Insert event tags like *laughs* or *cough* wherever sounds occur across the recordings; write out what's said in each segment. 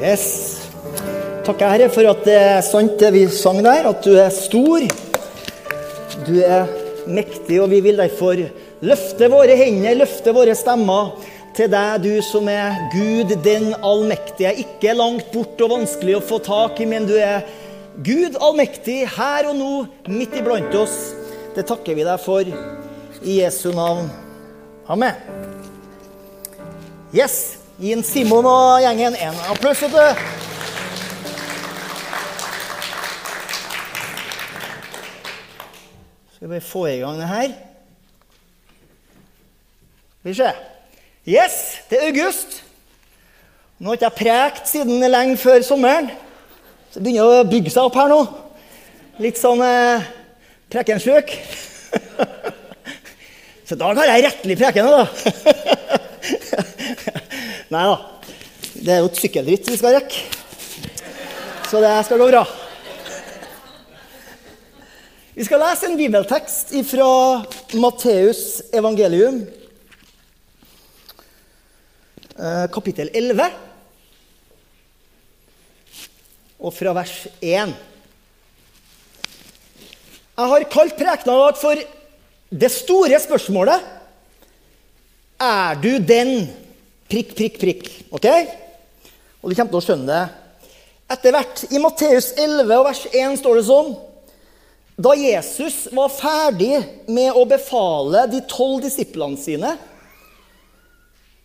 Yes. Takker Herre for at det er sant det vi sang der, at du er stor. Du er mektig, og vi vil derfor løfte våre hender, løfte våre stemmer til deg, du som er Gud den allmektige. Ikke langt bort og vanskelig å få tak i, men du er Gud allmektig her og nå, midt iblant oss. Det takker vi deg for i Jesu navn. Amen. Yes. Gi en Simon og gjengen en applaus. vet du. Skal vi få i gang det her? Skal vi se. Yes, det er august. Nå har ikke jeg prekt siden lenge før sommeren. Så det begynner å bygge seg opp her nå. Litt sånn eh, prekensjuk. *laughs* Så i dag har jeg rettelig preken, da. *laughs* Nei da. Det er jo et sykkelritt vi skal rekke. Så det skal gå bra. Vi skal lese en bibeltekst fra Matteus evangelium, eh, kapittel 11, og fra vers 1. Jeg har kalt prekena for 'Det store spørsmålet'. Er du den prikk, prikk, prikk? Ok? Og du kommer til å skjønne det etter hvert. I Matteus 11 og vers 1 står det sånn da Jesus var ferdig med å befale de tolv disiplene sine,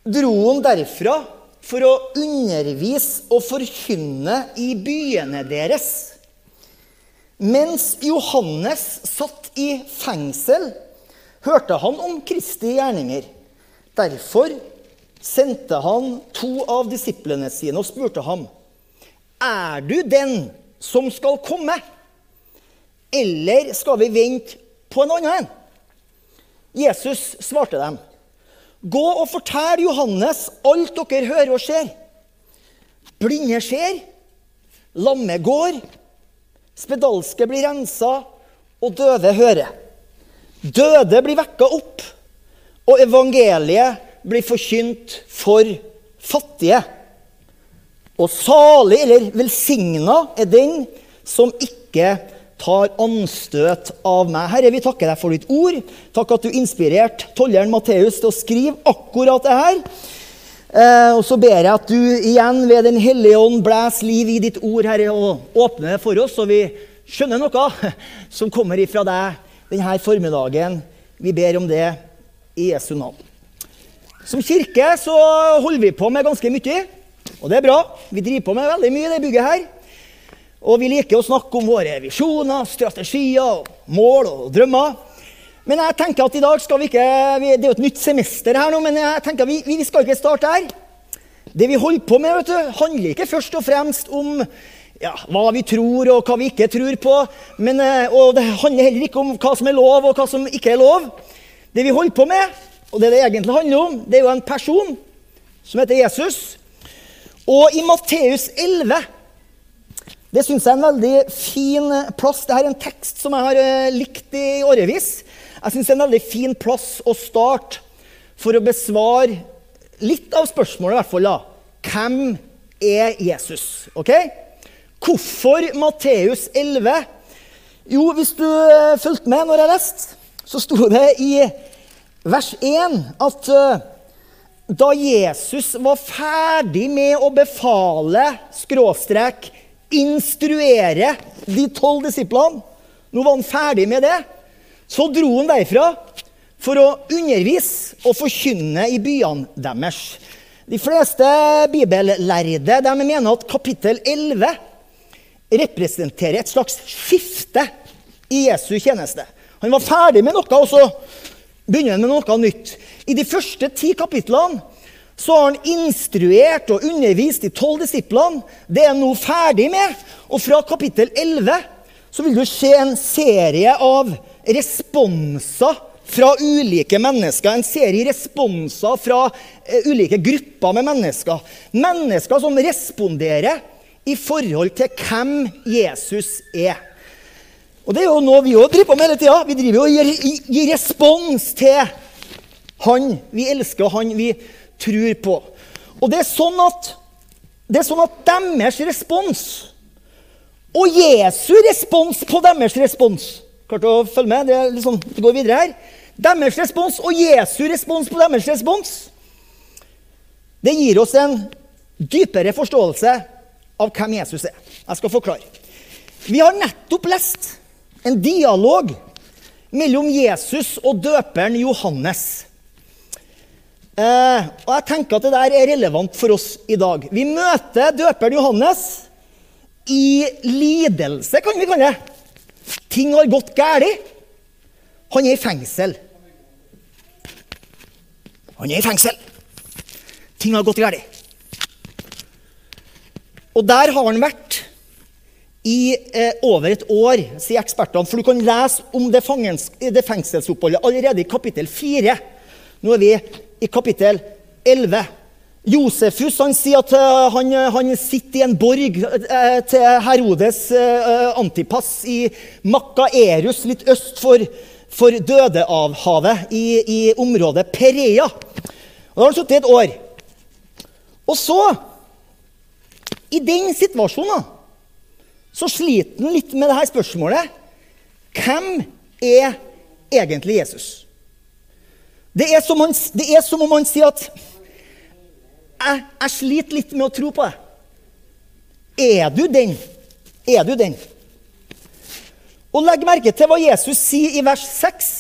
dro han derfra for å undervise og forkynne i byene deres. Mens Johannes satt i fengsel, hørte han om Kristi gjerninger. Derfor sendte han to av disiplene sine og spurte ham, Er du den som skal komme? Eller skal vi vente på en annen? Jesus svarte dem. Gå og fortell Johannes alt dere hører og ser. Blinde ser, lamme går, spedalske blir rensa, og døve hører. Døde blir vekka opp, og evangeliet blir forkynt for fattige. Og salig eller velsigna er den som ikke tar anstøt av meg. Herre, vi takker deg for ditt ord. Takk at du inspirerte tolleren Matteus til å skrive akkurat det her. Eh, og så ber jeg at du igjen ved Den hellige ånd blæs liv i ditt ord, Herre, og åpner det for oss, så vi skjønner noe som kommer ifra deg denne formiddagen. Vi ber om det i Jesu navn. Som kirke så holder vi på med ganske mye, og det er bra. Vi driver på med veldig mye i det bygget her. Og vi liker å snakke om våre visjoner, strategier, mål og drømmer. Men jeg tenker at i dag skal vi ikke Det er jo et nytt semester her nå, men jeg tenker vi, vi skal ikke starte her. Det vi holder på med, vet du, handler ikke først og fremst om ja, hva vi tror og hva vi ikke tror på. Men, eh, og det handler heller ikke om hva som er lov og hva som ikke er lov. Det vi holder på med, og det det egentlig handler om, det er jo en person som heter Jesus. Og i Matteus 11 det syns jeg er en veldig fin plass. Dette er en tekst som jeg har eh, likt i årevis. Jeg syns det er en veldig fin plass å starte for å besvare litt av spørsmålet, i hvert fall. da. Hvem er Jesus? Ok? Hvorfor Matteus 11? Jo, hvis du uh, fulgte med når jeg leste, så sto det i vers 1 at uh, da Jesus var ferdig med å befale skråstrek instruere de tolv disiplene. Nå var han ferdig med det. Så dro han derfra for å undervise og forkynne i byene deres. De fleste bibellærde de mener at kapittel 11 representerer et slags skifte i Jesu tjeneste. Han var ferdig med noe, og så begynner han med noe nytt. I de første ti kapitlene så har han instruert og undervist de tolv disiplene. Det er han nå ferdig med. Og fra kapittel 11 så vil du se en serie av responser fra ulike mennesker. En serie responser fra uh, ulike grupper med mennesker. Mennesker som responderer i forhold til hvem Jesus er. Og Det er jo noe vi òg driver på med hele tida. Vi driver og gir, gir respons til han vi elsker, og han vi tror på. Og det er sånn at Det er sånn at deres respons og Jesu respons på deres respons Klarte å følge med? Det, liksom, det går videre her. Deres respons og Jesu respons på deres respons det gir oss en dypere forståelse av hvem Jesus er. Jeg skal forklare. Vi har nettopp lest en dialog mellom Jesus og døperen Johannes. Eh, og jeg tenker at det der er relevant for oss i dag. Vi møter døperen Johannes i lidelse, kan vi kalle det. Ting har gått galt. Han er i fengsel. Han er i fengsel. Ting har gått galt. Og der har han vært i eh, over et år, sier ekspertene. For du kan lese om det, fangens, det fengselsoppholdet allerede i kapittel 4. Nå er vi i kapittel 11. Josefus han sier at uh, han, han, sitter i en borg eh, til Herodes eh, Antipas i Makkaerus, litt øst for, for Dødehavhavet, i, i området Perea. Og Da har han sittet et år. Og så, i den situasjonen, så sliter han litt med dette spørsmålet. Hvem er egentlig Jesus? Det er som, han, det er som om han sier at jeg, jeg sliter litt med å tro på det. Er du den? Er du den? Og legg merke til hva Jesus sier i vers 6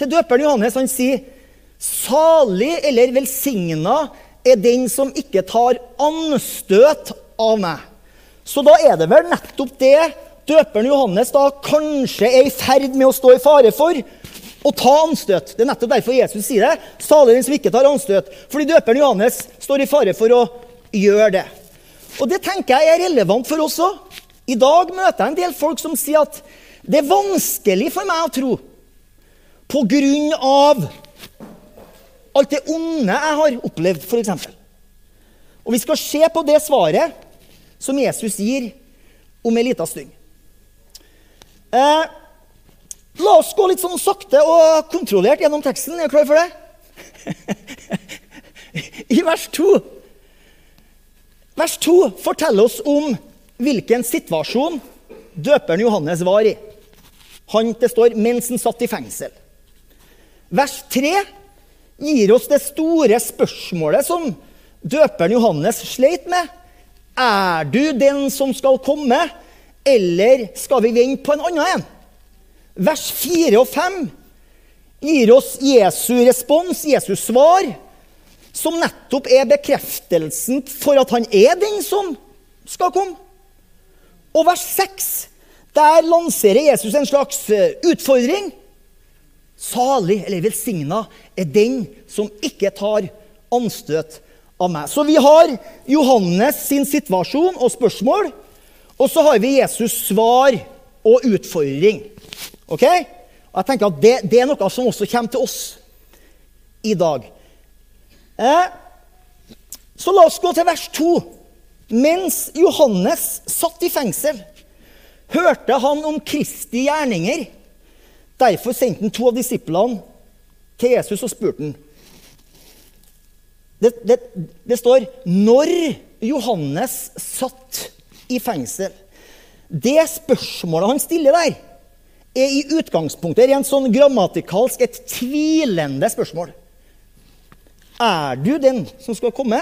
til døperen Johannes. Han sier, 'Salig eller velsigna er den som ikke tar anstøt av meg'. Så da er det vel nettopp det døperen Johannes da kanskje er i ferd med å stå i fare for å ta anstøt. Det er nettopp derfor Jesus sier det. Salig den som ikke tar anstøt. Fordi døperen Johannes står i fare for å gjøre det. Og det tenker jeg er relevant for oss òg. I dag møter jeg en del folk som sier at det er vanskelig for meg å tro på grunn av alt det onde jeg har opplevd, f.eks. Og vi skal se på det svaret som Jesus gir om en liten stund. Eh, La oss gå litt sånn sakte og kontrollert gjennom teksten. Er du klar for det? *laughs* I vers 2 Vers 2 forteller oss om hvilken situasjon døperen Johannes var i. Han, det står, mens han satt i fengsel. Vers 3 gir oss det store spørsmålet som døperen Johannes sleit med. Er du den som skal komme, eller skal vi vente på en annen en? vers 4 og 5 gir oss Jesu respons, Jesus svar, som nettopp er bekreftelsen for at han er den som skal komme. Og vers 6, der lanserer Jesus en slags eh, utfordring. Salig eller velsigna er den som ikke tar anstøt av meg. Så vi har Johannes sin situasjon og spørsmål, og så har vi Jesus svar og utfordring. Ok? Og jeg tenker at det, det, er noe som også kommer til oss i dag. Eh, så la oss gå til vers 2. Mens Johannes satt i fengsel, hørte han om Kristi gjerninger. Derfor sendte han to av disiplene til Jesus og spurte han. Det, det, det står 'når Johannes satt i fengsel'. Det spørsmålet han stiller der, er i utgangspunktet rent sånn grammatikalsk et tvilende spørsmål. Er du den som skal komme,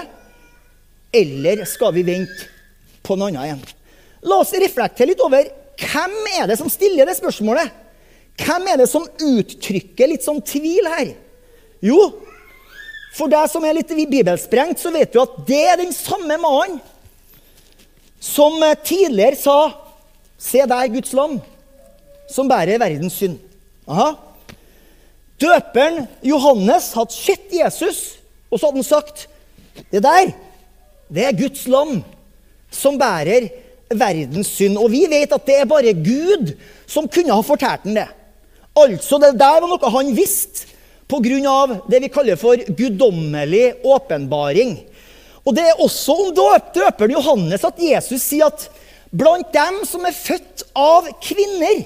eller skal vi vente på en annen en? La oss reflektere litt over hvem er det som stiller det spørsmålet. Hvem er det som uttrykker litt sånn tvil her? Jo, for deg som er litt bibelsprengt, så vet du at det er den samme mannen som tidligere sa Se der, Guds lam som bærer verdens synd. Aha. Døperen Johannes hadde sett Jesus, og så hadde han sagt Det der, det er Guds lam som bærer verdens synd. Og vi vet at det er bare Gud som kunne ha fortalt ham det. Altså, det der var noe han visste pga. det vi kaller for guddommelig åpenbaring. Og det er også om døperen Johannes at Jesus sier at blant dem som er født av kvinner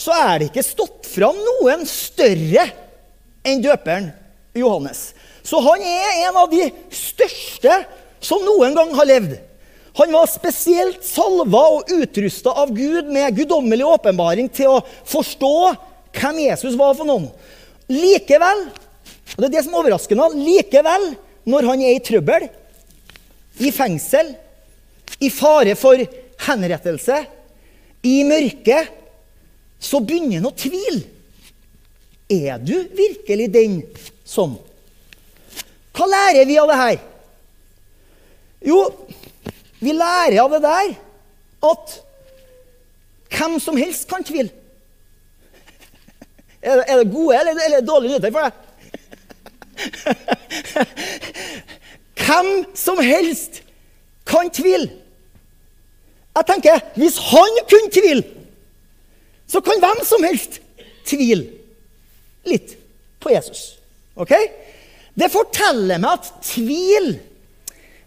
så er det ikke stått fram noen større enn døperen Johannes. Så han er en av de største som noen gang har levd. Han var spesielt salva og utrusta av Gud med guddommelig åpenbaring til å forstå hvem Jesus var for noen. Likevel, og det er det som er overraskende, likevel, når han er i trøbbel, i fengsel, i fare for henrettelse, i mørket, så begynner han å tvile. Er du virkelig den som Hva lærer vi av det her? Jo, vi lærer av det der at hvem som helst kan tvile. Er det, er det gode eller, eller dårlige nyheter for deg? Hvem som helst kan tvile. Jeg tenker, Hvis han kunne tvile, så kan hvem som helst tvile litt på Jesus. Ok? Det forteller meg at tvil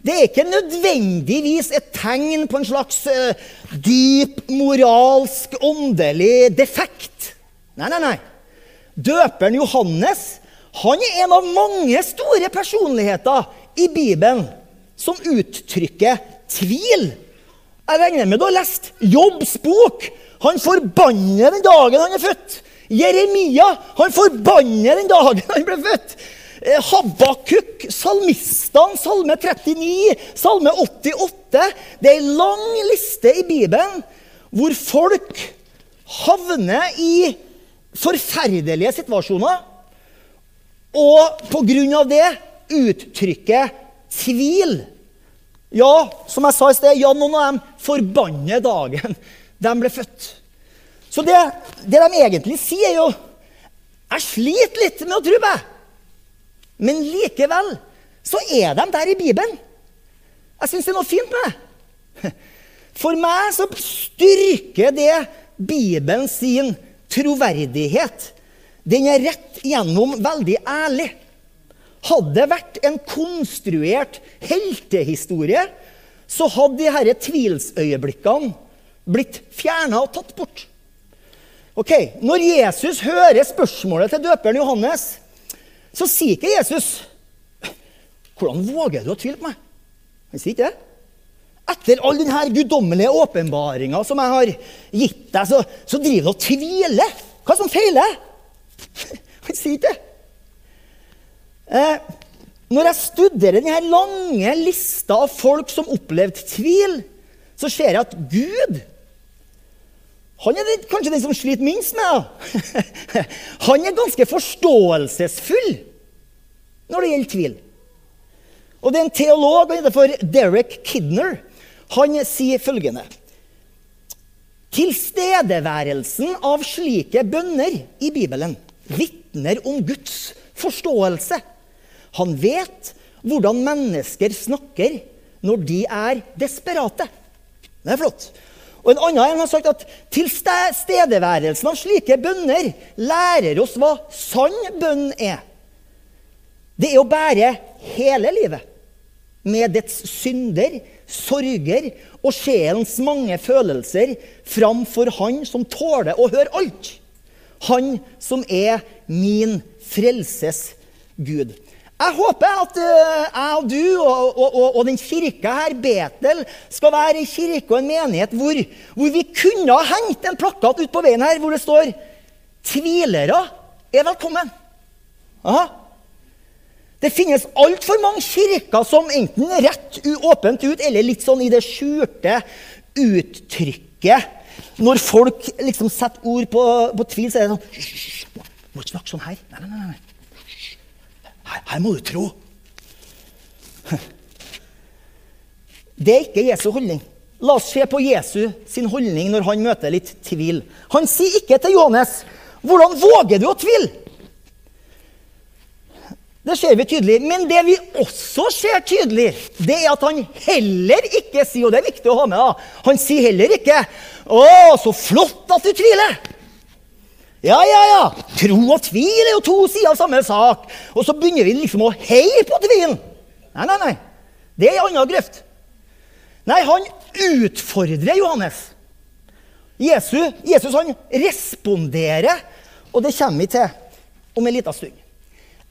det er ikke nødvendigvis et tegn på en slags uh, dyp moralsk, åndelig defekt. Nei, nei, nei. Døperen Johannes han er en av mange store personligheter i Bibelen som uttrykker tvil. Jeg regner med du har lest Jobbs bok. Han forbanner den dagen han er født. Jeremia han forbanner den dagen han ble født. Eh, Habakuk, salmistene, salme 39, salme 88 Det er ei lang liste i Bibelen hvor folk havner i forferdelige situasjoner. Og av det uttrykker tvil. Ja, som jeg sa i sted, ja, noen av dem forbanner dagen de ble født. Så det, det de egentlig sier, er jo Jeg sliter litt med å tro på Men likevel så er de der i Bibelen. Jeg syns det er noe fint med det. For meg så styrker det Bibelen sin troverdighet. Den er rett gjennom veldig ærlig. Hadde det vært en konstruert heltehistorie, så hadde de disse tvilsøyeblikkene blitt fjerna og tatt bort. Ok, Når Jesus hører spørsmålet til døperen Johannes så sier ikke Jesus 'Hvordan våger du å tvile på meg?' Han sier ikke det. Etter all denne guddommelige åpenbaringa som jeg har gitt deg, så, så driver du og tviler. Hva som feiler? *laughs* Han sier ikke det. Eh, når jeg studerer denne lange lista av folk som opplevde tvil, så ser jeg at Gud han er kanskje den som sliter minst med det. *laughs* Han er ganske forståelsesfull når det gjelder tvil. Og det er en teolog han heter for Derek Kidner. Han sier følgende Tilstedeværelsen av slike bønner i Bibelen vitner om Guds forståelse. Han vet hvordan mennesker snakker når de er desperate. Det er flott. Og En annen har sagt at tilstedeværelsen av slike bønner lærer oss hva sann bønn er. Det er å bære hele livet med dets synder, sorger og sjelens mange følelser framfor Han som tåler å høre alt. Han som er min frelses Gud. Jeg håper at uh, jeg og du og, og, og, den kirka her, Betel, skal være en kirke og en menighet hvor, hvor vi kunne ha hengt en plakat ut på veien her hvor det står 'Tvilere er velkommen'. Aha. Det finnes altfor mange kirker som enten rett åpent ut eller litt sånn i det skjulte uttrykket. Når folk liksom setter ord på, på tvil, så er det sånn Hysj, må ikke snakke sånn her. Nei, nei, nei. Her må du tro. *laughs* Det er ikke Jesu holdning. La oss se på Jesu sin holdning når han møter litt tvil. Han sier ikke til Johannes 'Hvordan våger du å tvile?' Det ser vi tydelig. Men det vi også ser tydelig, det er at han heller ikke sier Og det er viktig å ha med. da, Han sier heller ikke 'Å, så flott at du tviler'. Ja, ja, ja. Tro og tvil er jo to sider av samme sak. Og så begynner vi liksom å heie på tvilen. Nei, nei, nei. Det er en annen grøft. Nei, han utfordrer Johannes. Jesus, Jesus han responderer, og det kommer vi til om en liten stund.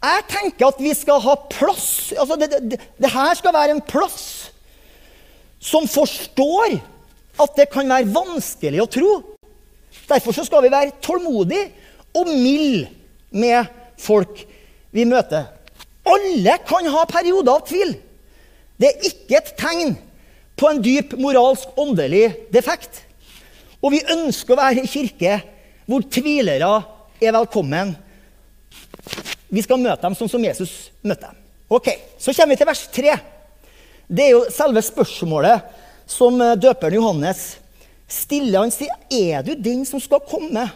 Jeg tenker at vi skal ha plass altså det, det, det her skal være en plass som forstår at det kan være vanskelig å tro. Derfor skal vi være tålmodige og milde med folk vi møter. Alle kan ha perioder av tvil. Det er ikke et tegn på en dyp moralsk, åndelig defekt. Og vi ønsker å være i kirke hvor tvilere er velkommen. Vi skal møte dem sånn som Jesus møtte dem. Ok, Så kommer vi til vers 3. Det er jo selve spørsmålet som eh, døperen Johannes stiller. Han sier, 'Er du den som skal komme,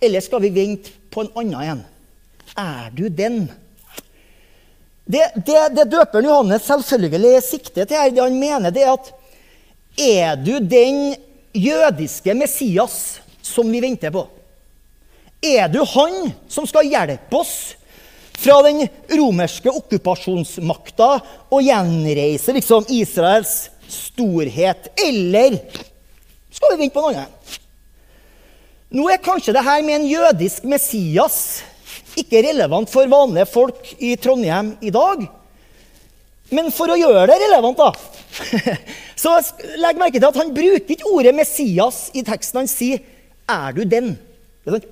eller skal vi vente på en annen en?' Er du den? Det, det, det døperen Johannes selvfølgelig sikter til her, det han mener, det er at er du den jødiske Messias som vi venter på? Er du han som skal hjelpe oss fra den romerske okkupasjonsmakta og gjenreise liksom Israels storhet? Eller skal vi vente på noe annet? Nå er kanskje det her med en jødisk Messias ikke relevant for vanlige folk i Trondheim i dag. Men for å gjøre det relevant, da, *laughs* så legg merke til at han bruker ikke ordet Messias i teksten. Han sier 'er du den'?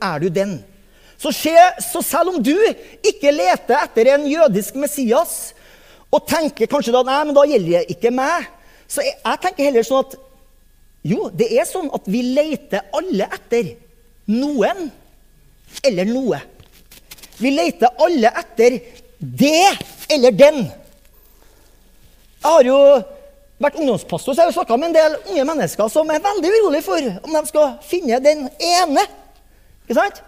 Er du den? Så, skje, så selv om du ikke leter etter en jødisk Messias, og tenker kanskje da nei, men da gjelder det ikke meg, så jeg, jeg tenker heller sånn at jo, det er sånn at vi leter alle etter noen eller noe. Vi leter alle etter det eller den. Jeg har jo vært ungdomspastor, så jeg har snakka med en del unge mennesker som er veldig urolig for om de skal finne den ene. Ikke sant?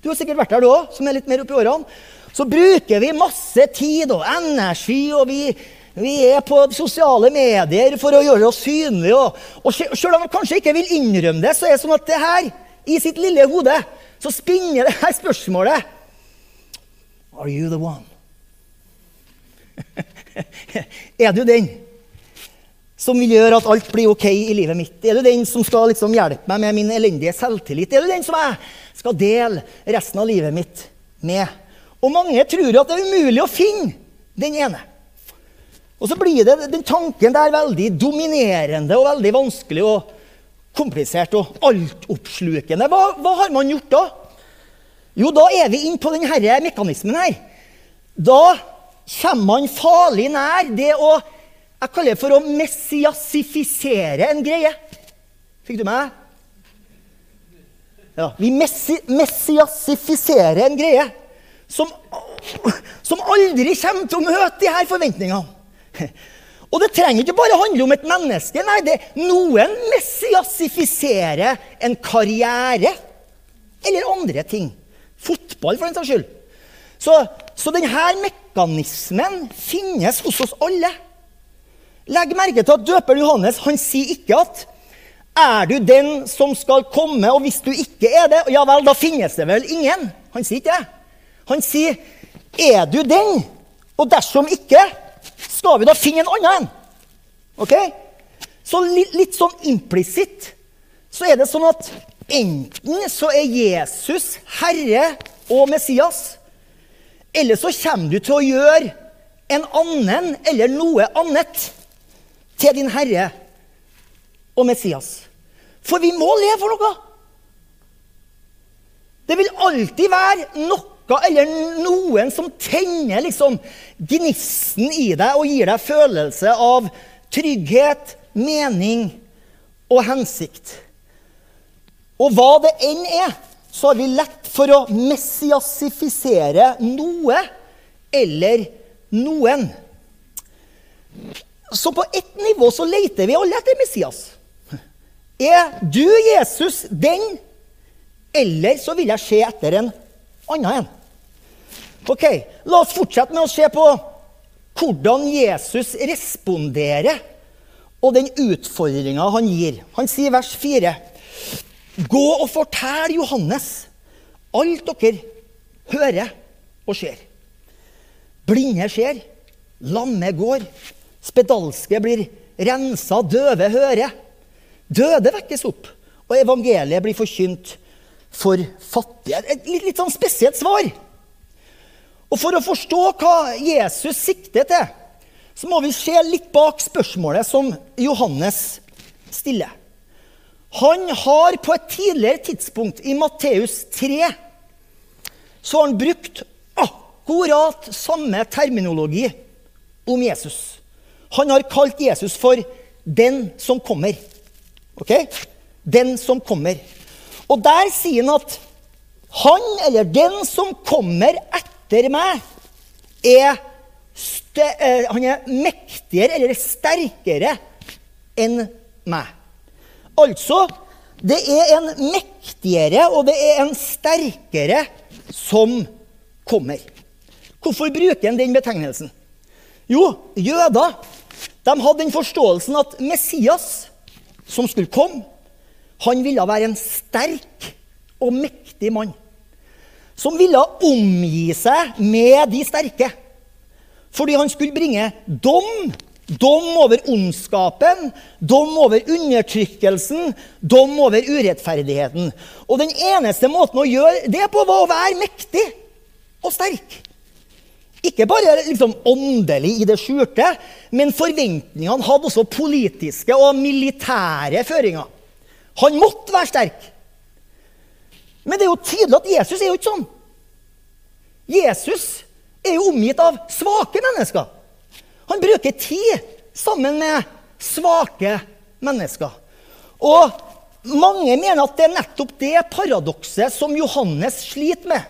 Du har sikkert vært der, du òg, som er litt mer oppi årene. Så bruker vi masse tid og energi, og vi, vi er på sosiale medier for å gjøre oss synlige. Og, og selv om man kanskje ikke vil innrømme det, så er det sånn at det her, i sitt lille hode, så spinner det her spørsmålet Are you the one? *laughs* er du den som vil gjøre at alt blir ok i livet mitt? Er du den som skal liksom hjelpe meg med min elendige selvtillit? Er du den som jeg skal dele resten av livet mitt med? Og mange tror at det er umulig å finne den ene. Og så blir det, den tanken der veldig dominerende og veldig vanskelig og komplisert og altoppslukende. Hva, hva har man gjort da? Jo, da er vi inne på denne mekanismen her. Da kommer man farlig nær det å Jeg kaller det for å messiasifisere en greie. Fikk du meg? Ja, vi messi messiasifiserer en greie som, som aldri kommer til å møte de her forventningene. Og det trenger ikke bare handle om et menneske. Nei, det, noen messiasifiserer en karriere eller andre ting. Fotball, for den saks skyld. Så, så denne mekanismen finnes hos oss alle. Legg merke til at døperen Johannes han sier ikke at er du den som skal komme, og hvis du ikke er det, ja vel, da finnes det vel ingen? Han sier ikke det. Han sier, er du den? Og dersom ikke, skal vi da finne en annen en? Ok? Så litt, litt sånn implisitt så er det sånn at enten så er Jesus Herre og Messias, eller så kommer du til å gjøre en annen eller noe annet til din Herre og Messias. For vi må leve for noe. Det vil alltid være noe eller noen som tenner liksom gnisten i deg og gir deg følelse av trygghet, mening og hensikt. Og hva det enn er, så har vi lett for å messiasifisere noe eller noen. Så på ett nivå så leter vi alle etter Messias. Er du, Jesus, den? Eller så vil jeg se etter en annen en. Ok, La oss fortsette med å se på hvordan Jesus responderer, og den utfordringa han gir. Han sier i vers 4.: Gå og fortell Johannes alt dere hører og ser. Blinde ser, lamme går, spedalske blir rensa, døve hører. Døde vekkes opp, og evangeliet blir forkynt for fattige. Et litt, litt sånn spesielt svar. Og for å forstå hva Jesus sikter til, så må vi se litt bak spørsmålet som Johannes stiller. Han har på et tidligere tidspunkt, i Matteus 3, så har han brukt akkurat samme terminologi om Jesus. Han har kalt Jesus for 'den som kommer'. Ok? Den som kommer. Og der sier han at han, eller den som kommer etter meg, er, eh, han er mektigere eller sterkere enn meg. Altså, det er en mektigere og det er en sterkere som kommer. Hvorfor bruker han den betegnelsen? Jo, jøder de hadde den forståelsen at Messias, som skulle komme, han ville være en sterk og mektig mann. Som ville omgi seg med de sterke. Fordi han skulle bringe dom. Dom over ondskapen, dom over undertrykkelsen, dom over urettferdigheten. Og den eneste måten å gjøre det på, var å være mektig og sterk. Ikke bare liksom åndelig i det skjulte, men forventningene hadde også politiske og militære føringer. Han måtte være sterk. Men det er jo tydelig at Jesus er jo ikke sånn. Jesus er jo omgitt av svake mennesker. Han bruker tid sammen med svake mennesker. Og mange mener at det er nettopp det paradokset som Johannes sliter med.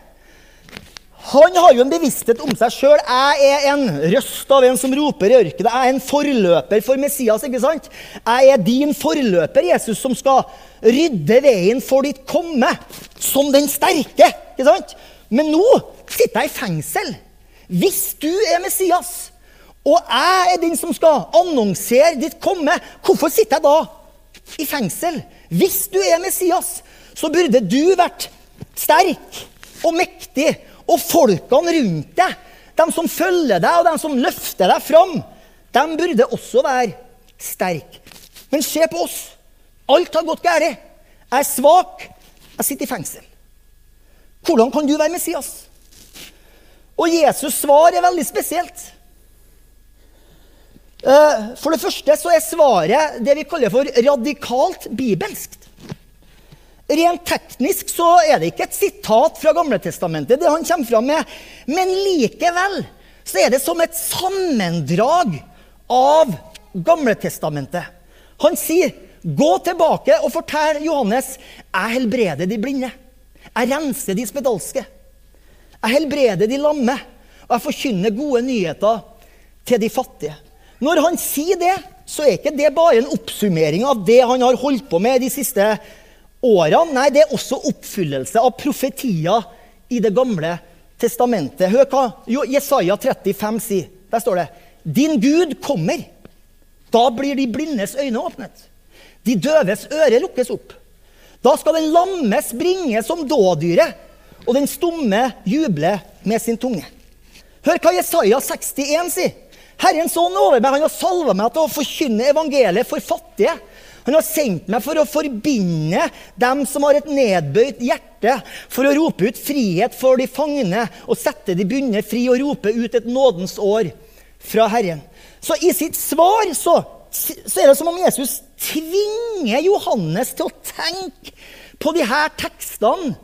Han har jo en bevissthet om seg sjøl. Jeg er en røst av en som roper i ørkenen. Jeg er en forløper for Messias. ikke sant? Jeg er din forløper, Jesus, som skal rydde veien for ditt komme. Som den sterke. ikke sant? Men nå sitter jeg i fengsel. Hvis du er Messias, og jeg er den som skal annonsere ditt komme, hvorfor sitter jeg da i fengsel? Hvis du er Messias, så burde du vært sterk og mektig og folkene rundt deg, de som følger deg, og de som løfter deg fram, de burde også være sterke. Men se på oss. Alt har gått galt. Jeg er svak. Jeg sitter i fengsel. Hvordan kan du være Messias? Og Jesus' svar er veldig spesielt. Eh, for det første så er svaret det vi kaller for radikalt bibelsk. Rent teknisk så er det ikke et sitat fra Gamletestamentet, det han kommer fram med. Men likevel så er det som et sammendrag av Gamletestamentet. Han sier, 'Gå tilbake og fortell Johannes, jeg helbreder de blinde.' 'Jeg renser de spedalske.' 'Jeg helbreder de lamme.' 'Og jeg forkynner gode nyheter til de fattige.' Når han sier det, så er ikke det bare en oppsummering av det han har holdt på med de siste årene. Nei, det er også oppfyllelse av profetier i Det gamle testamentet. Hør hva Jesaja 35 sier. Der står det Din Gud kommer. Da blir de blindes øyne åpnet. De døves ører lukkes opp. Da skal den lamme springe som dådyret, og den stumme juble med sin tunge. Hør hva Jesaja 61 sier. Herrens ånd over meg, han har salva meg til å forkynne evangeliet for fattige. Han har sendt meg for å forbinde dem som har et nedbøyd hjerte, for å rope ut frihet for de fangne og sette de bundne fri og rope ut et nådens år fra Herren. Så i sitt svar så, så er det som om Jesus tvinger Johannes til å tenke på de her tekstene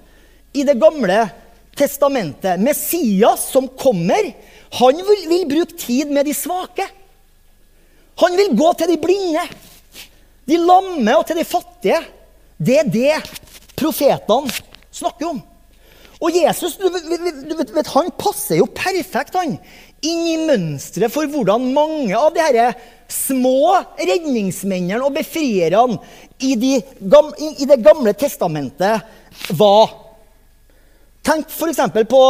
i Det gamle testamentet. Messias som kommer, han vil, vil bruke tid med de svake. Han vil gå til de blinde de lamme og til de fattige. Det er det profetene snakker om. Og Jesus du, du vet, han passer jo perfekt han, inn i mønsteret for hvordan mange av de her små redningsmennene og befrierne i, de, i Det gamle testamentet var. Tenk f.eks. på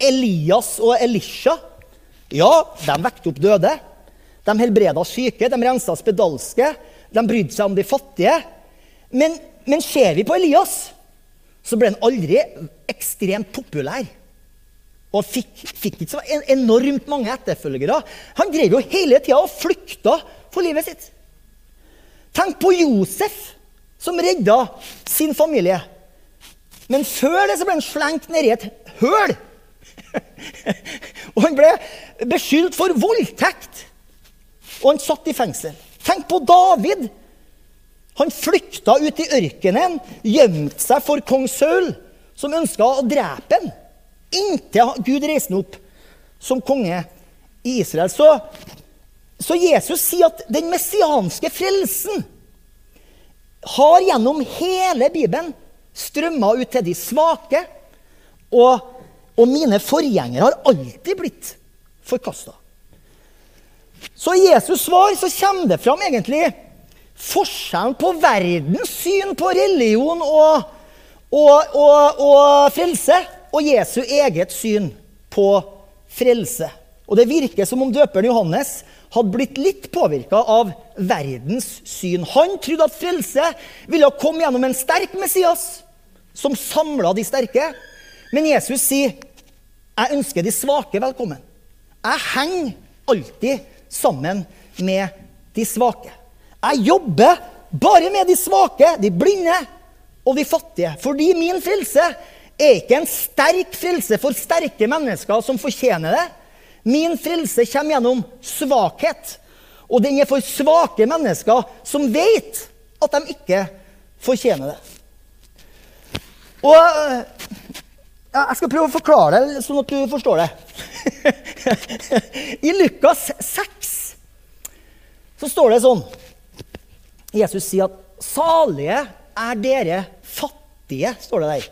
Elias og Elisha. Ja, de vekte opp døde. De helbreda syke, de rensa spedalske. De brydde seg om de fattige. Men, men ser vi på Elias, så ble han aldri ekstremt populær. Og fikk, fikk ikke så enormt mange etterfølgere. Han drev jo hele tida og flykta for livet sitt. Tenk på Josef, som redda sin familie. Men før det så ble han slengt nedi et høl. *laughs* og han ble beskyldt for voldtekt. og han satt i fengsel. Tenk på David. Han flykta ut i ørkenen, gjemte seg for kong Saul, som ønska å drepe ham. Inntil Gud reiste ham opp som konge i Israel. Så, så Jesus sier at den messianske frelsen har gjennom hele Bibelen strømma ut til de svake. Og, og mine forgjengere har alltid blitt forkasta. Så i Jesus svar så kommer det fram egentlig forskjellen på verdens syn på religion og, og, og, og frelse, og Jesu eget syn på frelse. Og det virker som om døperen Johannes hadde blitt litt påvirka av verdens syn. Han trodde at frelse ville komme gjennom en sterk Messias som samla de sterke. Men Jesus sier, 'Jeg ønsker de svake velkommen'. Jeg henger alltid sammen med de svake. Jeg jobber bare med de svake, de blinde og de fattige. Fordi min frelse er ikke en sterk frelse for sterke mennesker som fortjener det. Min frelse kommer gjennom svakhet. Og den er for svake mennesker som vet at de ikke fortjener det. Og ja, Jeg skal prøve å forklare det sånn at du forstår det. *laughs* I Lukas 6 så står det sånn Jesus sier at 'salige er dere fattige', står det der.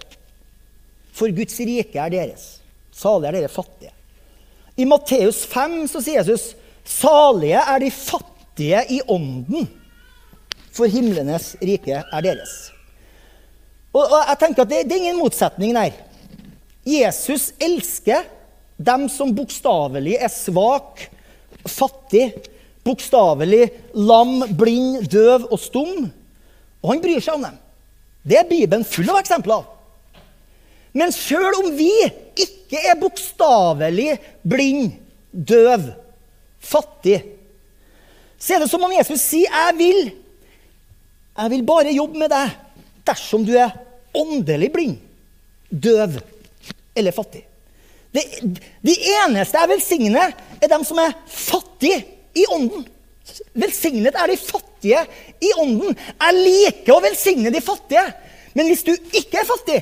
For Guds rike er deres. Salige er dere fattige. I Matteus 5 så sier Jesus 'salige er de fattige i ånden', for himlenes rike er deres. Og, og jeg tenker at det, det er ingen motsetning der. Jesus elsker dem som bokstavelig er svak, fattig, bokstavelig lam, blind, døv og stum. Og han bryr seg om dem. Det er Bibelen full av eksempler. Men sjøl om vi ikke er bokstavelig blind, døv, fattig, så er det som om Jesus sier, 'Jeg vil, jeg vil bare jobbe med deg dersom du er åndelig blind, døv eller fattig. Det, de eneste jeg velsigner, er dem som er fattige i ånden. Velsignet er de fattige i ånden. Jeg liker å velsigne de fattige. Men hvis du ikke er fattig,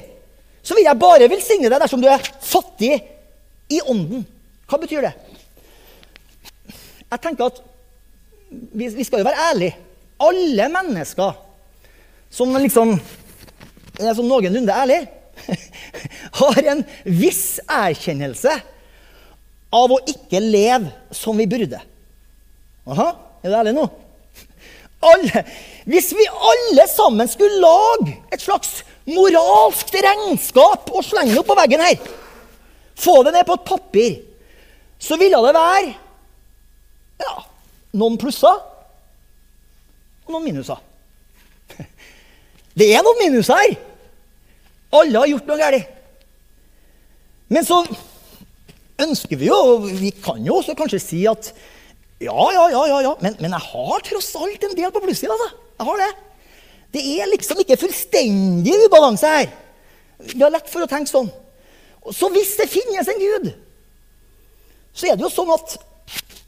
så vil jeg bare velsigne deg dersom du er fattig i ånden. Hva betyr det? Jeg tenker at vi, vi skal jo være ærlige. Alle mennesker som liksom er sånn noenlunde ærlig, *laughs* har en viss erkjennelse av å ikke leve som vi burde. Aha, er du ærlig nå? *laughs* Alle, hvis vi alle sammen skulle lage et slags moralsk regnskap og slenge det opp på veggen her, få det ned på et papir, så ville det være ja, noen plusser og noen minuser. *laughs* Det er noen minuser her. Alle har gjort noe galt. Men så ønsker vi jo, vi kan jo også kanskje si at ja, ja, ja, ja, ja. Men, men jeg har tross alt en del på plussida. Altså. Jeg har det. Det er liksom ikke fullstendig ubalanse her. Vi har lett for å tenke sånn. Så hvis det finnes en Gud, så er det jo sånn at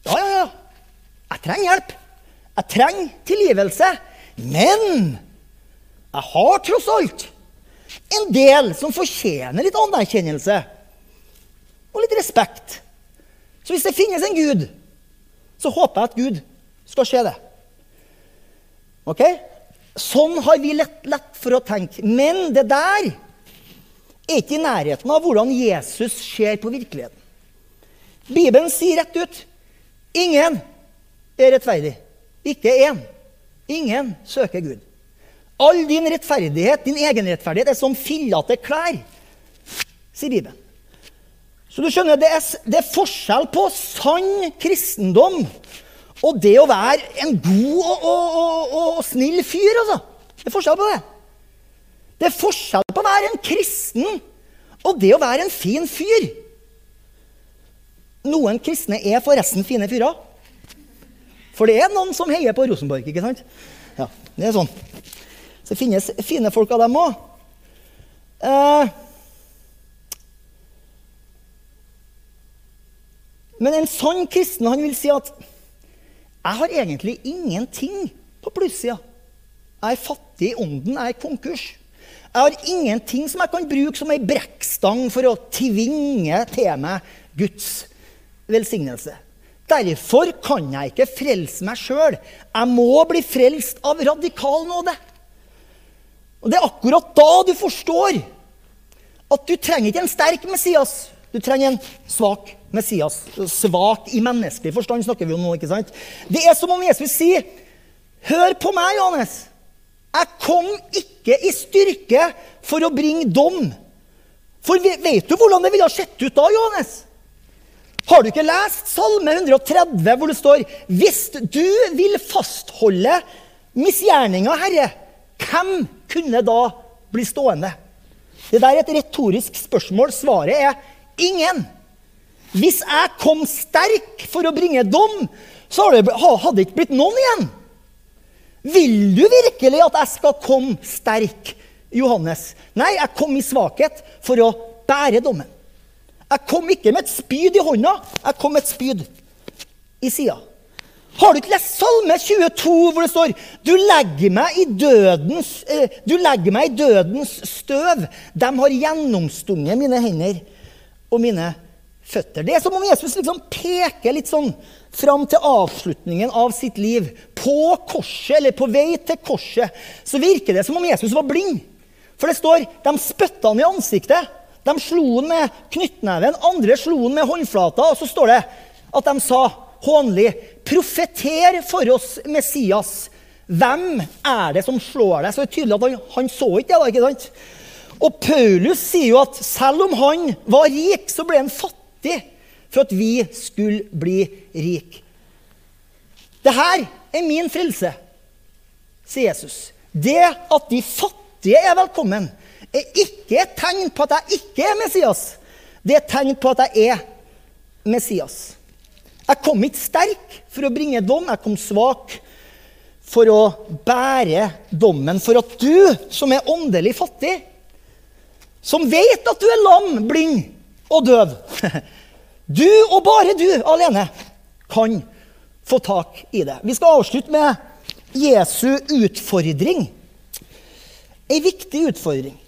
ja, ja, ja. Jeg trenger hjelp. Jeg trenger tilgivelse. Men jeg har tross alt en del som fortjener litt anerkjennelse og litt respekt. Så hvis det finnes en Gud, så håper jeg at Gud skal se det. Ok? Sånn har vi lett, lett for å tenke. Men det der er ikke i nærheten av hvordan Jesus ser på virkeligheten. Bibelen sier rett ut ingen er rettferdig. Ikke én. Ingen søker Gud. All din rettferdighet, din egenrettferdighet, er som fillete klær, sier Bibelen. Så du skjønner, det er, det er, forskjell på sann kristendom og det å være en god og, og, og, og snill fyr, altså. Det er forskjell på det. Det er forskjell på å være en kristen og det å være en fin fyr. Noen kristne er forresten fine fyrer. For det er noen som heier på Rosenborg, ikke sant? Ja, det er sånn. Så det finnes fine folk av dem òg. Eh, men en sann kristen han vil si at Jeg har egentlig ingenting på plussida. Jeg er fattig i ånden. Jeg er konkurs. Jeg har ingenting som jeg kan bruke som ei brekkstang for å tvinge til meg Guds velsignelse. Derfor kan jeg ikke frelse meg sjøl. Jeg må bli frelst av radikal nåde. Og Det er akkurat da du forstår at du trenger ikke en sterk Messias. Du trenger en svak Messias. Svak i menneskelig forstand snakker vi om nå. ikke sant? Det er som om Jesus sier, 'Hør på meg, Johannes. Jeg kom ikke i styrke for å bringe dom.' For vet du hvordan det ville ha sett ut da, Johannes? Har du ikke lest Salme 130, hvor det står Hvis du vil fastholde misgjerninga, Herre, hvem kunne da bli stående? Det der er et retorisk spørsmål. Svaret er ingen. Hvis jeg kom sterk for å bringe dom, så hadde det ikke blitt noen igjen. Vil du virkelig at jeg skal komme sterk, Johannes? Nei, jeg kom i svakhet for å bære dommen. Jeg kom ikke med et spyd i hånda, jeg kom med et spyd i sida. Har du ikke lest Salme 22, hvor det står Du legger meg i dødens, eh, legger meg i dødens støv. De har gjennomstunget mine hender og mine føtter. Det er som om Jesus liksom peker litt sånn fram til avslutningen av sitt liv. På korset, eller på vei til korset, så virker det som om Jesus var blind. For det står de spytta han i ansiktet. De slo han med knyttneven, andre slo han med håndflata. Og så står det at de sa hånlig, 'Profeter for oss, Messias'. Hvem er det som slår deg? Så det er tydelig at han, han så ikke det. da, ikke sant? Og Paulus sier jo at selv om han var rik, så ble han fattig for at vi skulle bli rik. Det her er min frelse, sier Jesus. Det at de fattige er velkommen, er ikke et tegn på at jeg ikke er Messias. Det er et tegn på at jeg er Messias. Jeg kom ikke sterk for å bringe dom. Jeg kom svak for å bære dommen. For at du, som er åndelig fattig, som vet at du er lam, blind og døv *laughs* Du og bare du alene kan få tak i det. Vi skal avslutte med Jesu utfordring. Ei viktig utfordring.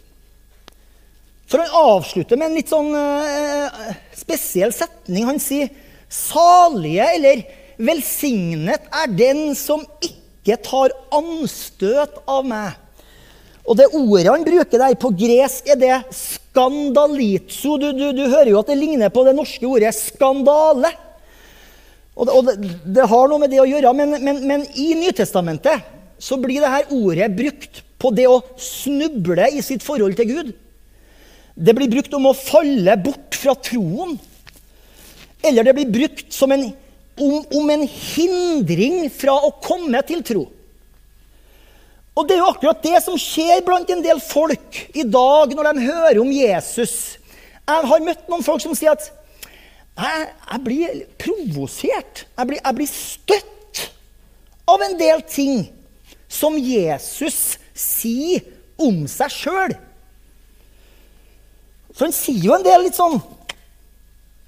For han avslutter med en litt sånn uh, spesiell setning. Han sier salige eller velsignet er den som ikke tar anstøt av meg. Og det ordet han bruker der på gresk, er det skandalitso. Du, du, du hører jo at det ligner på det norske ordet skandale. Og det, og det, det har noe med det å gjøre, men, men, men i Nytestamentet så blir dette ordet brukt på det å snuble i sitt forhold til Gud. Det blir brukt om å falle bort fra troen. Eller det blir brukt som en, om, om en hindring fra å komme til tro. Og det er jo akkurat det som skjer blant en del folk i dag når de hører om Jesus. Jeg har møtt noen folk som sier at jeg, jeg blir provosert. Jeg blir, jeg blir støtt av en del ting som Jesus sier om seg sjøl. For han sier jo en del litt sånn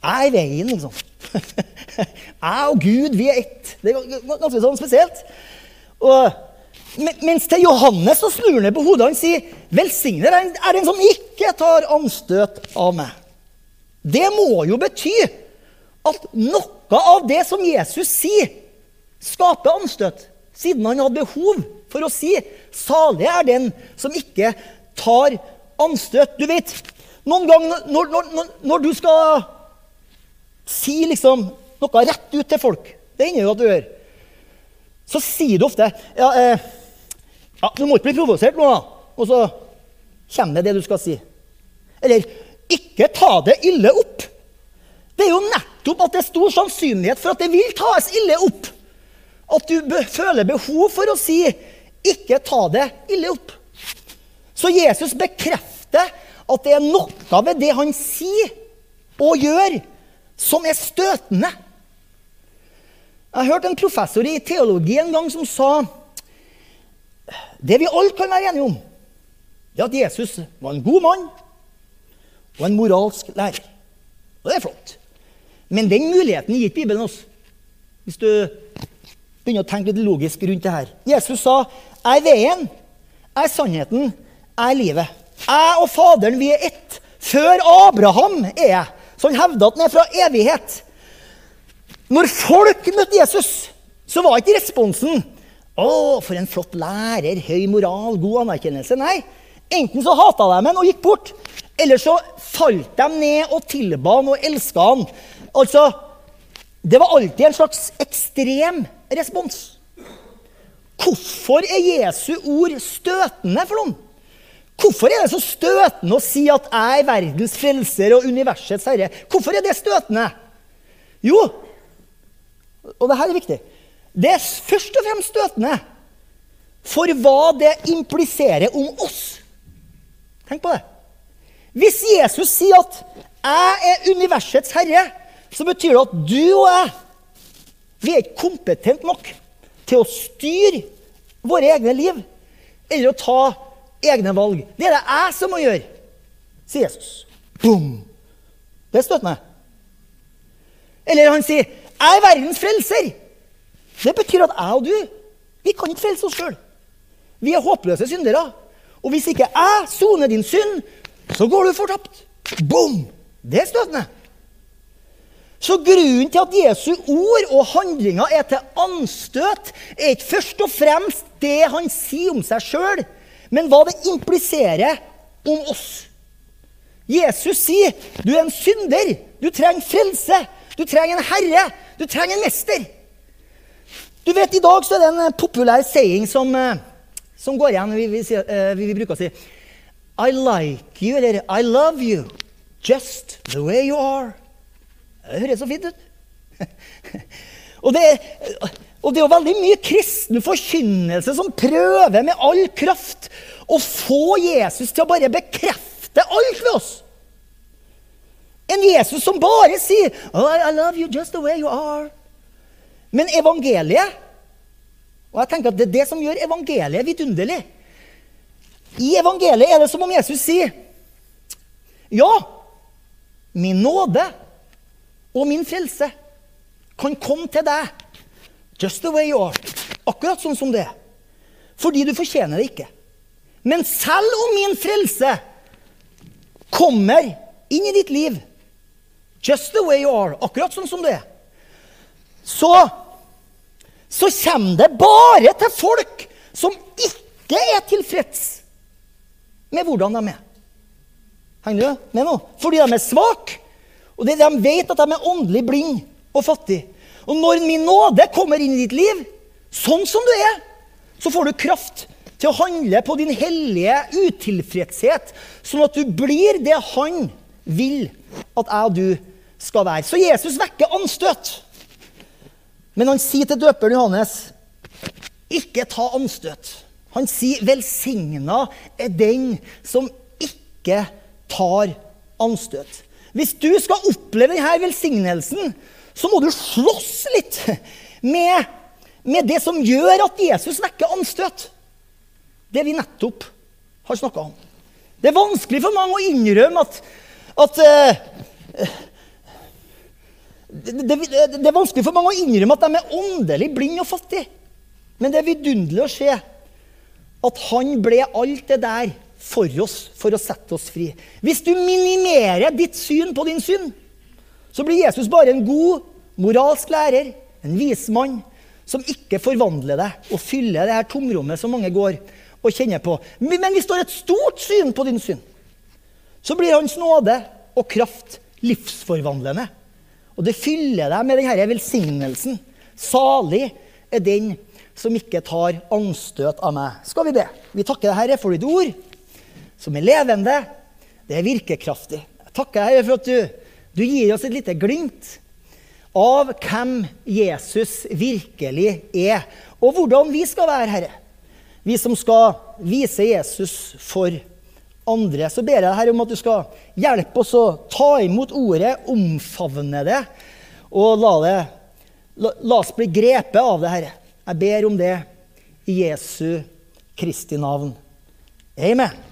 er veien, liksom. *laughs* jeg og Gud, vi er ett. Det er ganske sånn spesielt. Og, mens til Johannes så snur han på hodet. Han sier, 'Velsignet er den som ikke tar anstøt av meg'. Det må jo bety at noe av det som Jesus sier, skaper anstøt. Siden han hadde behov for å si 'salig er den som ikke tar anstøt'. Du vet, noen ganger når, når, når, du skal si liksom noe rett ut til folk Det hender jo at du gjør. Så sier du ofte ja, eh, ja, 'Du må ikke bli provosert nå', da. Og så kommer det det du skal si. Eller 'ikke ta det ille opp'. Det er jo nettopp at det er stor sannsynlighet for at det vil tas ille opp. At du be føler behov for å si 'ikke ta det ille opp'. Så Jesus bekrefter at det er noe ved det han sier og gjør, som er støtende. Jeg hørte en professor i teologi en gang som sa det vi alle kan være enige om, er at Jesus var en god mann og en moralsk lærer. Og det er flott. Men den muligheten gir ikke Bibelen oss. Hvis du begynner å tenke litt logisk rundt det her. Jesus sa, 'Jeg er veien, jeg er sannheten, jeg er livet'. Jeg og Faderen, vi er ett. Før Abraham er jeg. Så han hevder at den er fra evighet. Når folk møtte Jesus, så var ikke responsen 'Å, for en flott lærer, høy moral, god anerkjennelse'. Nei. Enten så hata de ham og gikk bort, eller så falt de ned og tilba ham og elska ham. Altså, det var alltid en slags ekstrem respons. Hvorfor er Jesu ord støtende for noen? Hvorfor er det så støtende å si at 'jeg er verdens frelser og universets herre'? Hvorfor er det støtende? Jo, og det her er viktig, det er først og fremst støtende for hva det impliserer om oss. Tenk på det. Hvis Jesus sier at 'jeg er universets herre', så betyr det at du og jeg vi er ikke kompetente nok til å styre våre egne liv eller å ta egne valg. Det er det jeg som må gjøre, sier Jesus. Boom! Det er støtende. Eller han sier 'Jeg er verdens frelser'. Det betyr at jeg og du vi kan ikke frelse oss sjøl. Vi er håpløse syndere. Og hvis ikke jeg soner din synd, så går du fortapt. Boom! Det er støtende. Så grunnen til at Jesu ord og handlinger er til anstøt, er ikke først og fremst det han sier om seg sjøl, men hva det impliserer om oss. Jesus sier du er en synder, du trenger frelse, du trenger en herre, du trenger en mester. Du vet, I dag så er det en populær saying som, eh, som går igjen. Vi, vi, eh, vi, vi bruker å si I like you, eller I love you, just the way you are. Det høres så fint ut. *laughs* og, det, og det er jo veldig mye kristen forkynnelse som prøver med all kraft å få Jesus til å bare bekrefte alt ved oss. En Jesus som bare sier oh, I love you just the way you are. Men evangeliet Og jeg tenker at det er det som gjør evangeliet vidunderlig. I evangeliet er det som om Jesus sier Ja, min nåde og min frelse kan komme til deg just the way you are. Akkurat sånn som det er. Fordi du fortjener det ikke. Men selv om min frelse kommer inn i ditt liv just the way you are, akkurat sånn som det er, så, så kommer det bare til folk som ikke er tilfreds med hvordan de er. Henger du med nå? Fordi de er svake og De vet at de er åndelig blinde og fattige. Og når min nåde kommer inn i ditt liv, sånn som du er, så får du kraft til å handle på din hellige utilfredshet, sånn at du blir det han vil at jeg og du skal være. Så Jesus vekker anstøt. Men han sier til døperen Johannes, ikke ta anstøt. Han sier, 'Velsigna er den som ikke tar anstøt'. Hvis du skal oppleve denne velsignelsen, så må du slåss litt med, med det som gjør at Jesus vekker anstøt. Det vi nettopp har snakka om. Det er vanskelig for mange å innrømme at, at uh, det, det, det, er vanskelig for mange å innrømme at de er åndelig blinde og fattige. Men det er vidunderlig å se at han ble alt det der for oss for å sette oss fri. Hvis du minimerer ditt syn på din synd, så blir Jesus bare en god moralsk lærer, en vismann, som ikke forvandler deg og fyller det her tomrommet som mange går og kjenner på. Men hvis du har et stort syn på din synd, så blir Hans nåde og kraft livsforvandlende. Og det fyller deg med denne velsignelsen. Salig er den som ikke tar anstøt av meg. Skal vi be? Vi takker deg, Herre, for ditt ord som er levende. Det er virkekraftig. Jeg takker Herre for at du, du gir oss et lite glimt av hvem Jesus virkelig er, og hvordan vi skal være, Herre. Vi som skal vise Jesus for andre. Så ber jeg Herre om at du skal hjelpe oss å ta imot ordet, omfavne det, og la, det, la, la oss bli grepet av det, Herre. Jeg ber om det i Jesu Kristi navn. Amen.